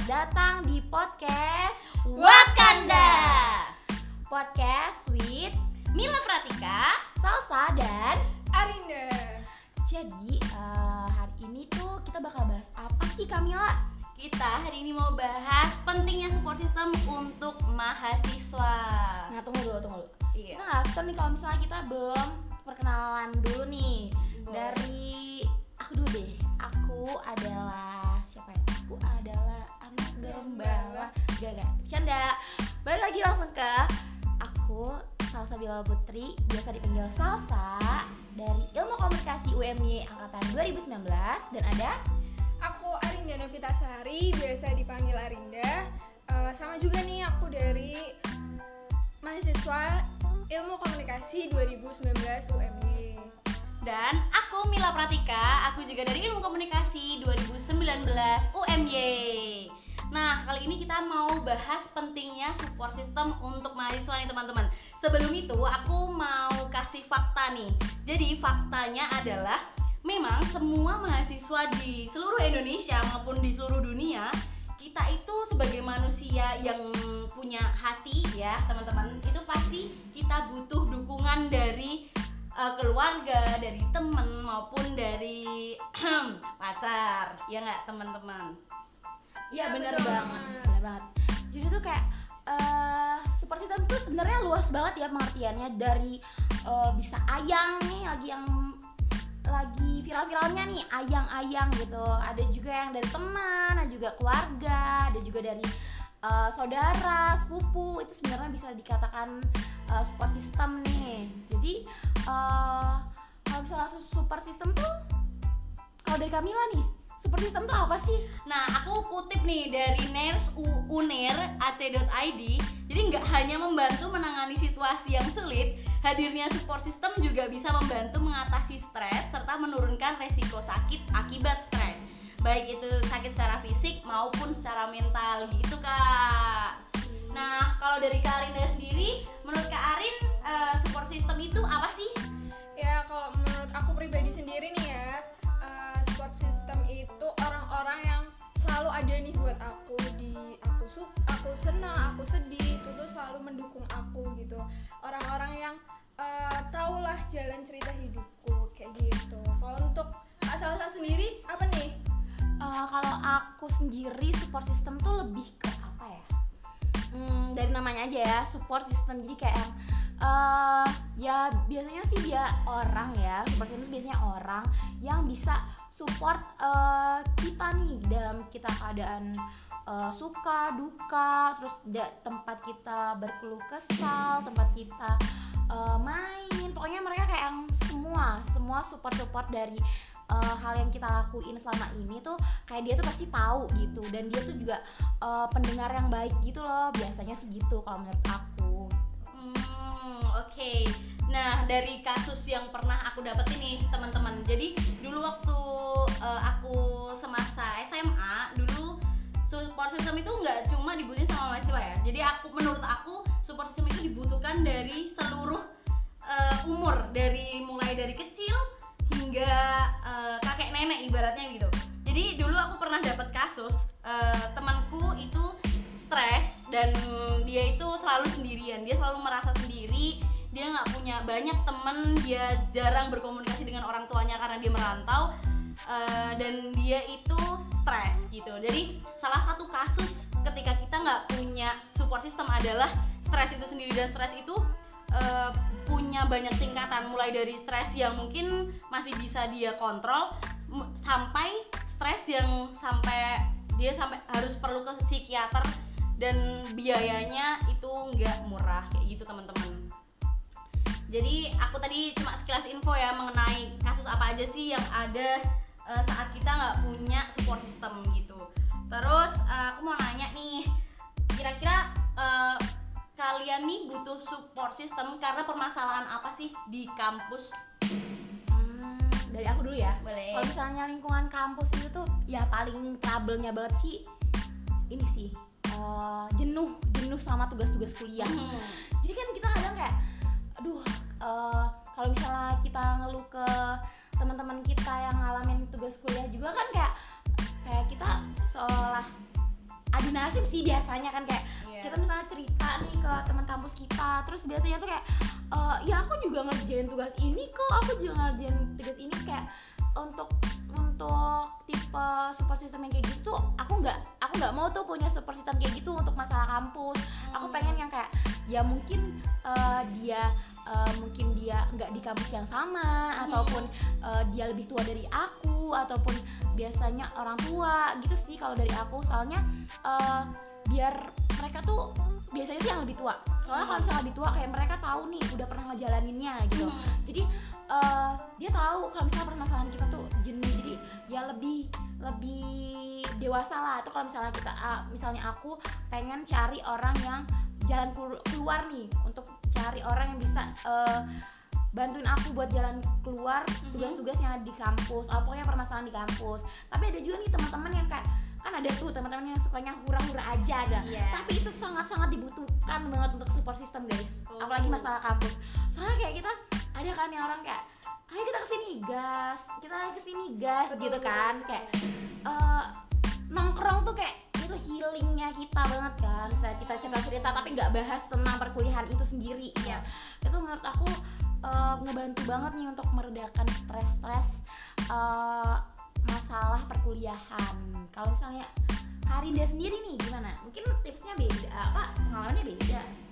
Selamat datang di podcast Wakanda. Podcast with Mila Pratika Salsa dan Arinda. Jadi eh, hari ini tuh kita bakal bahas apa sih Kamila? Kita hari ini mau bahas pentingnya support system untuk mahasiswa. Nah tunggu dulu, tunggu dulu. Iya. Kita nggak tahu nih kalau misalnya kita belum perkenalan dulu nih Boleh. Dari langsung ke Aku Salsa Bilal Putri Biasa dipanggil Salsa Dari Ilmu Komunikasi UMY Angkatan 2019 Dan ada? Aku Arinda Novita Sari, biasa dipanggil Arinda. Eh, Sama juga nih aku dari mahasiswa Ilmu Komunikasi 2019 UMY Dan aku Mila Pratika, aku juga dari Ilmu Komunikasi 2019 UMY Nah, kali ini kita mau bahas pentingnya support system untuk mahasiswa nih teman-teman Sebelum itu, aku mau kasih fakta nih Jadi faktanya adalah Memang semua mahasiswa di seluruh Indonesia maupun di seluruh dunia kita itu sebagai manusia yang punya hati ya teman-teman itu pasti kita butuh dukungan dari uh, keluarga, dari temen maupun dari pacar, ya nggak teman-teman? Iya Ya, bener betul banget, bener banget. Jadi tuh kayak eh super system tuh sebenarnya luas banget ya pengertiannya dari eh, bisa ayang nih lagi yang lagi viral-viralnya nih ayang-ayang gitu. Ada juga yang dari teman, ada juga keluarga, ada juga dari eh, saudara, sepupu itu sebenarnya bisa dikatakan eh, support system nih. Jadi eh kalau misalnya su- super system tuh kalau dari Kamila nih super system tuh apa sih? Nah, aku kutip nih dari NERS U- UNER ac.id. Jadi nggak hanya membantu menangani situasi yang sulit, hadirnya support system juga bisa membantu mengatasi stres serta menurunkan resiko sakit akibat stres. Baik itu sakit secara fisik maupun secara mental gitu, Kak. Nah, kalau dari Kak Arinda sendiri, menurut Kak Arin eh, support system itu apa sih? Ya kalau menurut aku pribadi sendiri nih ya Support system itu orang-orang yang selalu ada nih buat aku di aku su aku senang aku sedih itu tuh selalu mendukung aku gitu. Orang-orang yang eh, tahulah jalan cerita hidupku kayak gitu. Kalau untuk Kak Salsa sendiri apa nih? Eh, kalau aku sendiri support system tuh lebih ke apa ya? Hmm, dari namanya aja ya support system. Jadi kayak eh ya biasanya sih dia orang ya support system biasanya orang yang bisa support eh, kita nih dalam kita keadaan eh, suka duka terus da- tempat kita berkeluh kesal tempat kita eh, main pokoknya mereka kayak yang semua semua support support dari eh, hal yang kita lakuin selama ini tuh kayak dia tuh pasti tahu gitu. Dan dia tuh juga eh, pendengar yang baik gitu loh biasanya sih gitu kalau menurut aku Hmm, oke. Nah, dari kasus yang pernah aku dapetin nih, teman-teman. Jadi, dulu waktu eh, aku semasa SMA, dulu support system itu nggak cuma dibutuhin sama mahasiswa ya. Jadi, aku menurut aku support system itu dibutuhkan dari seluruh eh, umur, dari mulai dari kecil hingga eh, kakek nenek ibaratnya gitu. Jadi, dulu aku pernah dapet kasus eh, temanku itu dan dia itu selalu sendirian. Dia selalu merasa sendiri. Dia nggak punya banyak temen dia jarang berkomunikasi dengan orang tuanya karena dia merantau. Eh, dan dia itu stres gitu. Jadi salah satu kasus ketika kita nggak punya support system adalah stres itu sendiri. Dan stres itu eh, punya banyak tingkatan. Mulai dari stres yang mungkin masih bisa dia kontrol sampai stres yang sampai dia sampai harus perlu ke psikiater dan biayanya itu nggak murah kayak gitu teman-teman. Jadi aku tadi cuma sekilas info ya mengenai kasus apa aja sih yang ada eh, saat kita nggak punya support system gitu. Terus eh, aku mau nanya nih kira-kira eh, kalian nih butuh support system karena permasalahan apa sih di kampus? Hmm, dari aku dulu ya. Boleh. Kalau misalnya lingkungan kampus itu tuh ya paling trouble-nya banget sih ini sih eh, jenuh jenuh sama tugas-tugas kuliah Hmm. jadi kan kita kadang kayak aduh eh, kalau misalnya kita ngeluh ke teman-teman kita yang ngalamin tugas kuliah juga kan kayak kayak kita seolah nasib sih biasanya kan kayak Iya. kita misalnya cerita nih ke teman kampus kita terus biasanya tuh kayak "Eh, ya aku juga ngerjain tugas ini kok aku juga ngerjain tugas ini kayak untuk untuk tipe support system yang kayak gitu tuh aku nggak aku nggak mau tuh punya support system kayak gitu untuk masalah kampus aku Hmm. pengen yang kayak ya mungkin eh, dia eh, mungkin dia nggak di kampus yang sama Hmm. ataupun eh, dia lebih tua dari aku ataupun biasanya orang tua gitu sih kalau dari aku soalnya eh, biar mereka tuh biasanya sih yang lebih tua soalnya kalau misalnya lebih tua kayak mereka tahu nih udah pernah ngejalaninnya gitu Hmm. jadi eh, dia tahu kalau misalnya permasalahan kita tuh jenuh jadi ya lebih lebih dewasa lah atau kalau misalnya kita ah, misalnya aku pengen cari orang yang jalan kelu- keluar nih untuk cari orang yang bisa eh, bantuin aku buat jalan keluar Mhm. tugas-tugas yang ada di kampus atau pokoknya permasalahan di kampus tapi ada juga nih teman-teman yang kayak kan ada tuh teman-teman yang sukanya hura-hura aja ada Iya. tapi itu sangat-sangat dibutuhkan banget untuk support system guys Oh. apalagi masalah kampus soalnya kayak kita ada kan yang orang kayak ayo kita ke sini gas. Kita ke sini gas gitu kan kayak eh, nongkrong tuh kayak itu healingnya kita banget kan saya kita cerita cerita tapi nggak bahas tentang perkuliahan itu sendiri ya. Itu menurut aku eh, ngebantu banget nih untuk meredakan stres-stres eh, masalah perkuliahan. Kalau misalnya Karinda sendiri nih gimana? Mungkin tipsnya beda apa pengalamannya beda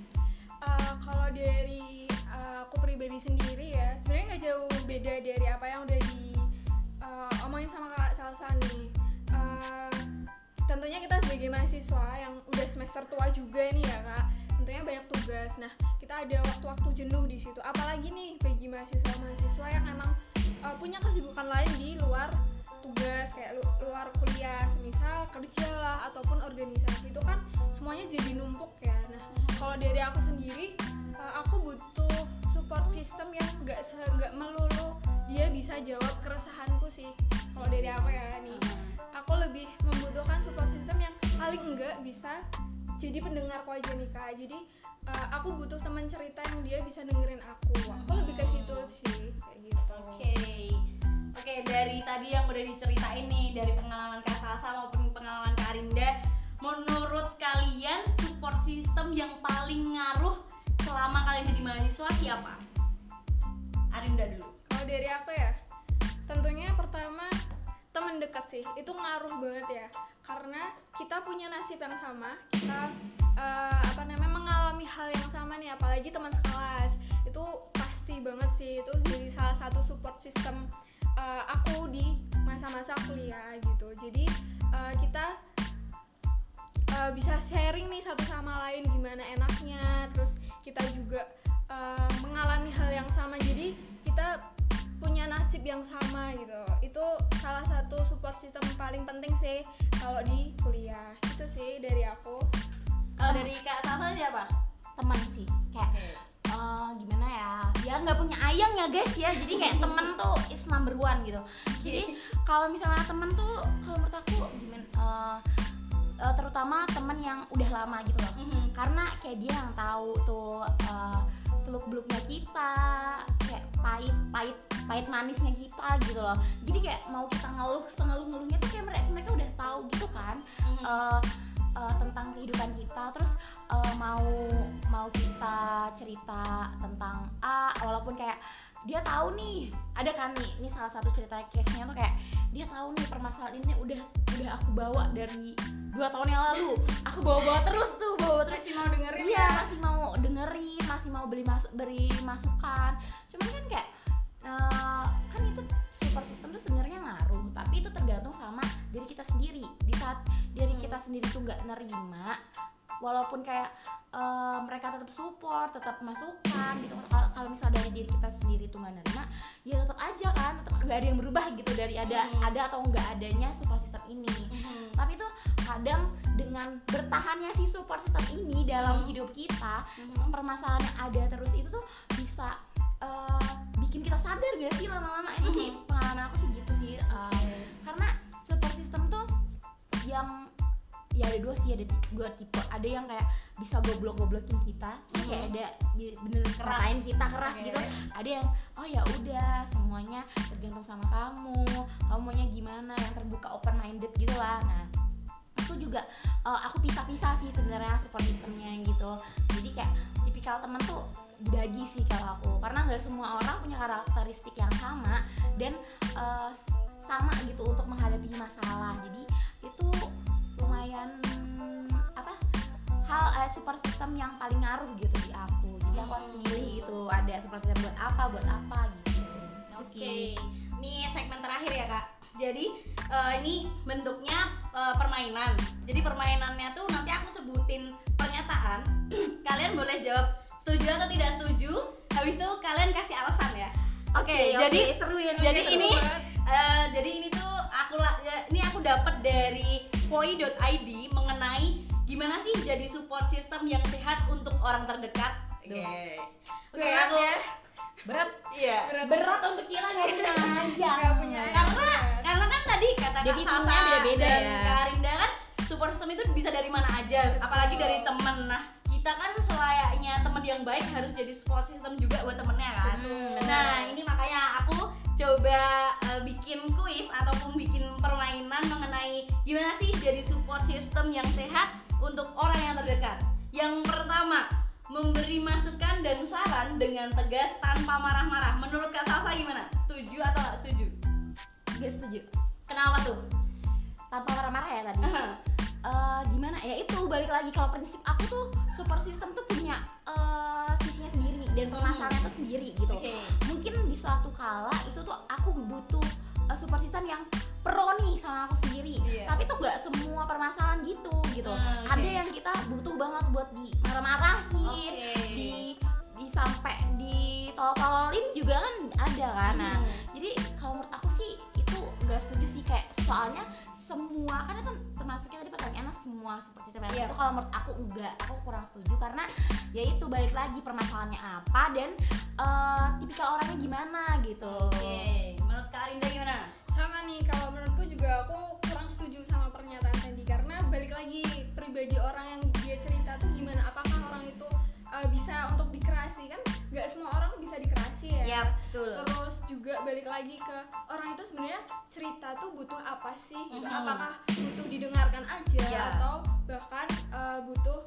beda dari apa yang udah di eh, omongin sama kak Salsa nih Eh, tentunya kita sebagai mahasiswa yang udah semester tua juga nih ya kak. Tentunya banyak tugas. Nah kita ada waktu-waktu jenuh di situ. Apalagi nih bagi mahasiswa-mahasiswa yang emang eh, punya kesibukan lain di luar tugas kayak lu- luar kuliah semisal kerja lah ataupun organisasi. Itu kan semuanya jadi numpuk ya. Nah kalau dari aku sendiri uh, aku butuh support system yang nggak se- nggak melulu dia bisa jawab keresahanku sih kalau dari aku ya nih aku lebih membutuhkan support system yang paling enggak bisa jadi pendengarku aja nih kak jadi uh, aku butuh teman cerita yang dia bisa dengerin aku. Aku lebih ke situ sih kayak gitu. Oke, oke dari tadi yang udah diceritain nih dari pengalaman Kak Salsa maupun pengalaman Kak Arinda, menurut kalian support system yang paling ngaruh selama kalian jadi mahasiswa siapa? Arinda dulu. Kalau dari aku ya, tentunya pertama teman dekat sih. Itu ngaruh banget ya. Karena kita punya nasib yang sama. Kita eh, apa namanya mengalami hal yang sama nih. Apalagi teman sekelas. Itu pasti banget sih. Itu jadi salah satu support system eh, aku di masa-masa kuliah gitu. Jadi eh, kita uh, bisa sharing nih satu sama lain gimana enaknya. Terus kita juga uh, mengalami hal yang sama. Jadi kita punya nasib yang sama gitu. Itu salah satu support system paling penting sih kalau di kuliah. Itu sih dari aku. Kalau dari Kak Salsa siapa? teman sih kayak eh, gimana ya? Ya nggak punya ayang ya guys ya. Jadi kayak temen tuh is number one gitu. Jadi kalau misalnya temen tuh kalau menurut aku gimana eh, eh, terutama temen yang udah lama gitu loh. Mhm. karena kayak dia yang tahu tuh seluk beluknya kita kayak pahit pahit pahit manisnya kita gitu loh jadi kayak mau kita ngeluh sengeluh ngeluhnya tuh kayak mereka mereka udah tahu gitu kan Mhm. eh, eh, tentang kehidupan kita terus eh, mau mau kita cerita tentang A walaupun kayak dia tahu nih ada kan nih ini salah satu cerita case nya tuh kayak dia tahu nih permasalahan ini udah udah aku bawa dari dua tahun yang lalu aku bawa bawa terus tuh bawa terus masih mau dengerin Iya ya masih mau dengerin, masih mau beli mas beri masukan. Cuman kan kayak eh, kan itu support system tuh sebenarnya ngaruh, tapi itu tergantung sama diri kita sendiri. Di saat diri kita sendiri tuh nggak nerima, walaupun kayak eh, mereka tetap support, tetap masukan gitu. Kalau kalau misalnya dari diri kita sendiri tuh nggak nerima, ya tetap aja kan, tetap nggak ada yang berubah gitu dari ada Hmm. ada atau nggak adanya support system ini Mhm. tapi tuh kadang dengan bertahannya si support system ini dalam Hmm. hidup kita Mhm. permasalahan yang ada terus itu tuh bisa eh, bikin kita sadar gak sih lama-lama itu sih Mhm. pengalaman aku sih gitu sih eh, karena support system tuh yang ya ada dua sih ada dua tipe. Ada yang kayak bisa goblok-goblokin kita terus kayak Mhm. ada bener Keras. keras kita keras Oke. gitu. Ada yang oh ya udah semuanya tergantung sama kamu. Kamu maunya gimana? Yang terbuka open minded gitu lah. Nah itu juga eh, aku pisah-pisah sih sebenarnya support systemnya gitu. Jadi kayak tipikal temen tuh dibagi sih kalau aku. Karena nggak semua orang punya karakteristik yang sama dan s- sama gitu untuk menghadapi masalah. Jadi itu lumayan apa hal eh, support system yang paling ngaruh gitu di aku jadi aku harus milih gitu ada support system buat apa buat apa gitu Itu Oke, sih. ini segmen terakhir ya kak. Jadi eh, ini bentuknya eh, permainan. Jadi permainannya tuh nanti aku sebutin pernyataan. kalian boleh jawab setuju atau tidak setuju. Habis itu kalian kasih alasan ya. Oke, jadi seru ya jadi seru ini eh, jadi ini tuh aku ya, ini aku dapat dari koi.id mengenai gimana sih jadi support system yang sehat untuk orang terdekat. Oke. Oke, Berat aku ya. berat Iya. berat untuk kita nggak punya aja punya karena karena kan tadi kata Kak beda-beda ya. Kak Arinda kan support system itu bisa dari mana aja apalagi dari temen nah kita kan selayaknya temen yang baik harus jadi support system juga buat temennya kan Betul. nah ini makanya aku coba eh, bikin kuis ataupun bikin permainan mengenai gimana sih jadi support system yang sehat untuk orang yang terdekat. Yang pertama memberi masukan dan saran dengan tegas tanpa marah-marah. Menurut Kak Salsa gimana? setuju atau nggak setuju? Gak setuju. Kenapa tuh? tanpa marah-marah ya tadi. Eh, gimana? Ya itu balik lagi. Kalau prinsip aku tuh support system tuh punya eh, sisinya sendiri dan permasalahannya tuh sendiri gitu. Oke. Suatu kala itu tuh aku butuh eh, support system yang pro nih sama aku sendiri Iya. tapi tuh nggak semua permasalahan gitu gitu Hmm, oke. ada yang kita butuh banget buat di marah-marahin Oke. di di sampai ditololin juga kan ada kan nah Hmm. jadi kalau menurut aku sih itu nggak setuju sih kayak soalnya semua kan itu termasuknya tadi pertanyaannya semua support system yang Iya. itu kalau menurut aku enggak aku kurang setuju karena ya itu balik lagi permasalahannya apa dan eh, tipikal orangnya gimana gitu Oke, menurut Kak Arinda gimana? sama nih kalau menurutku juga aku kurang setuju sama pernyataan tadi karena balik lagi pribadi orang yang dia cerita tuh gimana itu uh, bisa untuk dikerasi kan nggak semua orang bisa dikerasi ya Ya, betul. terus juga balik lagi ke orang itu sebenarnya cerita tuh butuh apa sih gitu Mhm. apakah butuh didengarkan aja Ya. atau bahkan uh, butuh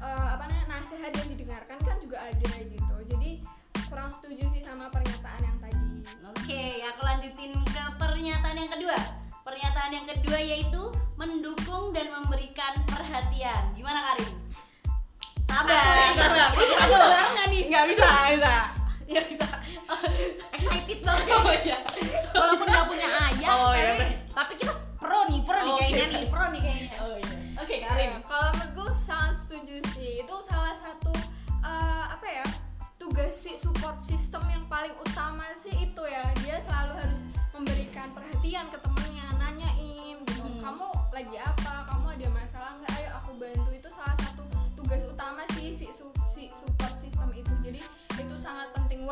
uh, apa namanya nasihat yang didengarkan kan juga ada gitu jadi kurang setuju sih sama pernyataan yang tadi Oke, aku lanjutin ke pernyataan yang kedua. Pernyataan yang kedua yaitu mendukung dan memberikan perhatian. Gimana Karin? Sabar, sabar. Aku nggak nih Nggak bisa, nggak bisa. Nggak bisa. excited banget Oh iya. walaupun nggak punya ayah Oh, iya, tapi, tapi kita pro nih pro nih Oke. kayaknya nih pro nih kayaknya Oh iya. Oke, Ya, Karin. kalau menurutku sangat setuju sih. Itu salah satu eh, apa ya? Tugas si support system yang paling utama sih itu ya. Dia selalu harus memberikan perhatian ke temennya, nanyain gitu. Hmm. Kamu lagi apa? Kamu ada masalah nggak? Ayo aku bantu.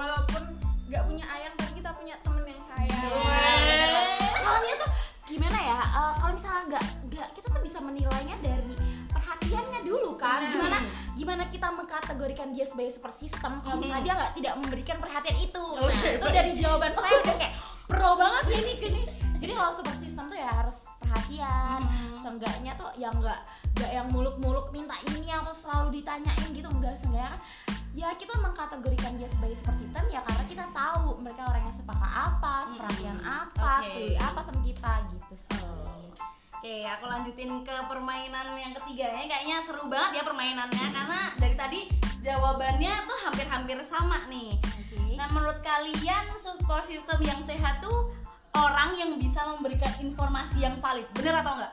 Walaupun nggak punya ayang tapi kita punya temen yang sayang. soalnya tuh gimana ya eh, kalau misalnya nggak nggak kita tuh bisa menilainya dari perhatiannya dulu kan Benar. gimana gimana kita mengkategorikan dia sebagai super system kalau misalnya Mhm. dia nggak tidak memberikan perhatian itu nah Oke, itu baik. dari jawaban saya udah kayak pro banget ya ini gini jadi kalau super system tuh ya harus perhatian Mhm. seenggaknya tuh yang nggak nggak yang muluk-muluk minta ini atau selalu ditanyain gitu enggak seenggaknya kan ya kita mengkategorikan dia sebagai super system ya karena kita tahu mereka orangnya sepaka apa perhatian apa Oke. peduli apa sama kita gitu sih Oke, aku lanjutin ke permainan yang ketiga. Ini kayaknya seru banget ya permainannya karena dari tadi jawabannya tuh hampir-hampir sama nih. oke Nah, menurut kalian support system yang sehat tuh orang yang bisa memberikan informasi yang valid, bener atau enggak?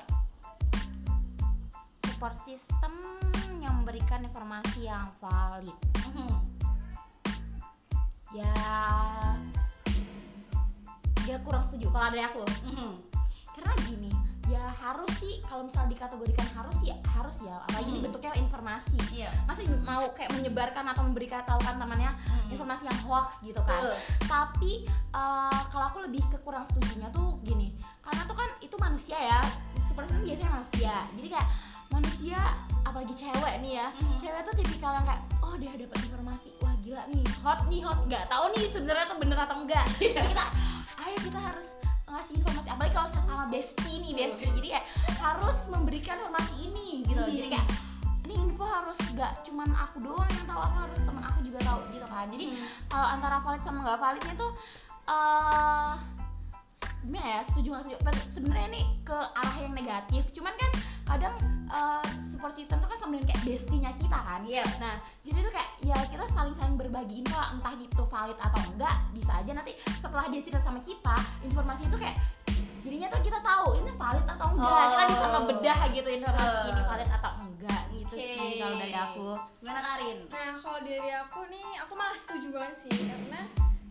support system yang memberikan informasi yang valid Mhm. ya dia kurang setuju kalau dari aku Mhm. karena gini ya harus sih kalau misalnya dikategorikan harus ya harus ya apalagi ini Hmm. bentuknya informasi Iya. masih mau kayak menyebarkan atau memberitahukan temannya Hmm. informasi yang hoax gitu kan Betul. tapi eh, kalau aku lebih ke kurang setujunya tuh gini karena tuh kan itu manusia ya super system biasanya manusia jadi kayak manusia apalagi cewek nih ya. Mhm. cewek tuh tipikal yang kayak oh dia dapat informasi. Wah gila nih. Hot nih hot. Nggak tahu nih sebenarnya tuh bener atau enggak. Iya. jadi kita ayo kita harus ngasih informasi. Apalagi kalau sama bestie nih bestie. Jadi kayak harus memberi memberikan informasi ini gitu. Hmm. jadi kayak ini info harus gak cuman aku doang yang tahu aku harus teman aku juga tahu gitu kan. Jadi Hmm. kalau antara valid sama nggak validnya tuh eh gimana ya setuju nggak setuju? Sebenarnya ini ke arah yang negatif. Cuman kan kadang eh, support system tuh kan sama dengan kayak bestinya kita kan Iya. nah jadi tuh kayak ya kita saling saling berbagi info entah itu valid atau enggak bisa aja nanti setelah dia cerita sama kita informasi itu kayak jadinya tuh kita tahu ini valid atau enggak Oh. kita bisa ngebedah gitu informasi Betul. ini valid atau enggak gitu Oke. sih kalau dari aku Gimana Karin? Nah, kalau dari aku nih, aku malah setuju banget sih karena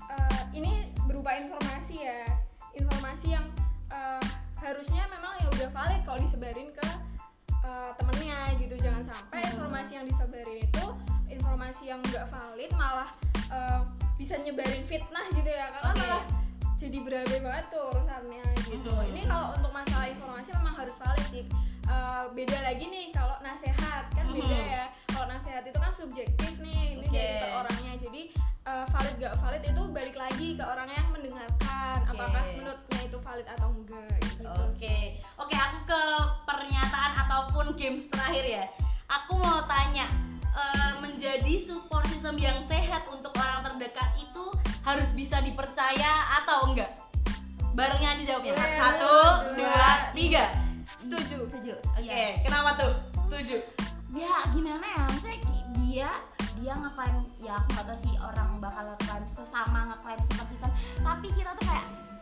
eh, ini berupa informasi ya, informasi yang eh, harusnya memang ya udah valid kalau disebarin ke eh, temennya gitu. Jangan sampai Hmm. informasi yang disebarin itu informasi yang nggak valid malah eh, bisa nyebarin fitnah gitu ya, karena Oke. malah jadi berabe banget tuh urusannya gitu. Hmm. Ini kalau untuk masalah informasi memang harus valid sih. Eh, beda lagi nih kalau nasehat kan beda Mhm. ya. Kalau nasehat itu kan subjektif nih, ini Oke. dari orangnya. Jadi eh, valid gak valid itu balik lagi ke orang yang mendengarkan. Oke. Apakah menurutnya itu valid atau enggak gitu. Oke, oke aku ke ataupun games terakhir ya. Aku mau tanya, eh, menjadi support system yang sehat untuk orang terdekat itu harus bisa dipercaya atau enggak? Barengnya aja jawabnya. Satu, dua, dua, tiga. Setuju. setuju Oke, Iya. kenapa tuh? Setuju. ya gimana ya maksudnya dia dia ngeklaim ya aku nggak tahu sih orang bakal ngeklaim sesama ngeklaim super system tapi kita tuh kayak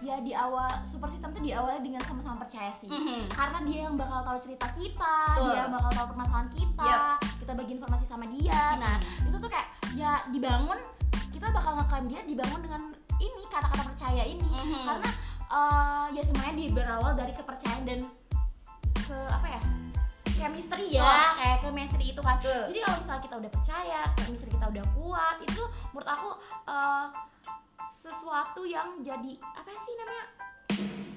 ya di awal super system tuh diawali dengan sama-sama percaya sih Mhm. karena dia yang bakal tahu cerita kita Betul. dia bakal tahu permasalahan kita Yap. kita bagi informasi sama dia nah Mhm. itu tuh kayak ya dibangun kita bakal ngeklaim dia dibangun dengan ini kata-kata percaya ini Mhm. karena eh, ya semuanya di berawal dari kepercayaan dan ke apa ya chemistry ya Oh. kayak chemistry itu kan Betul. jadi kalau misalnya kita udah percaya chemistry kita udah kuat itu menurut aku eh, sesuatu yang jadi apa sih namanya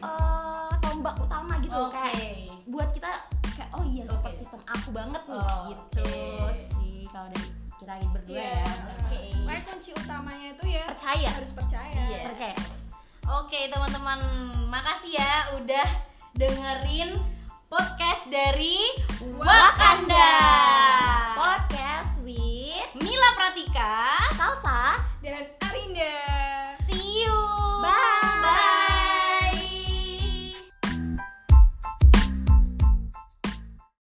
uh, tombak utama gitu okay. kayak buat kita kayak oh iya okay. sistem aku banget nih oh, gitu okay. sih kalau dari kita lagi berdua yeah. ya. Okay. Kunci utamanya itu ya percaya. Harus percaya. yeah. Percaya. Oke, okay, teman-teman, makasih ya udah dengerin podcast dari Wakanda. Wakanda. Podcast with Mila Pratika, Salsa, dan Arinda.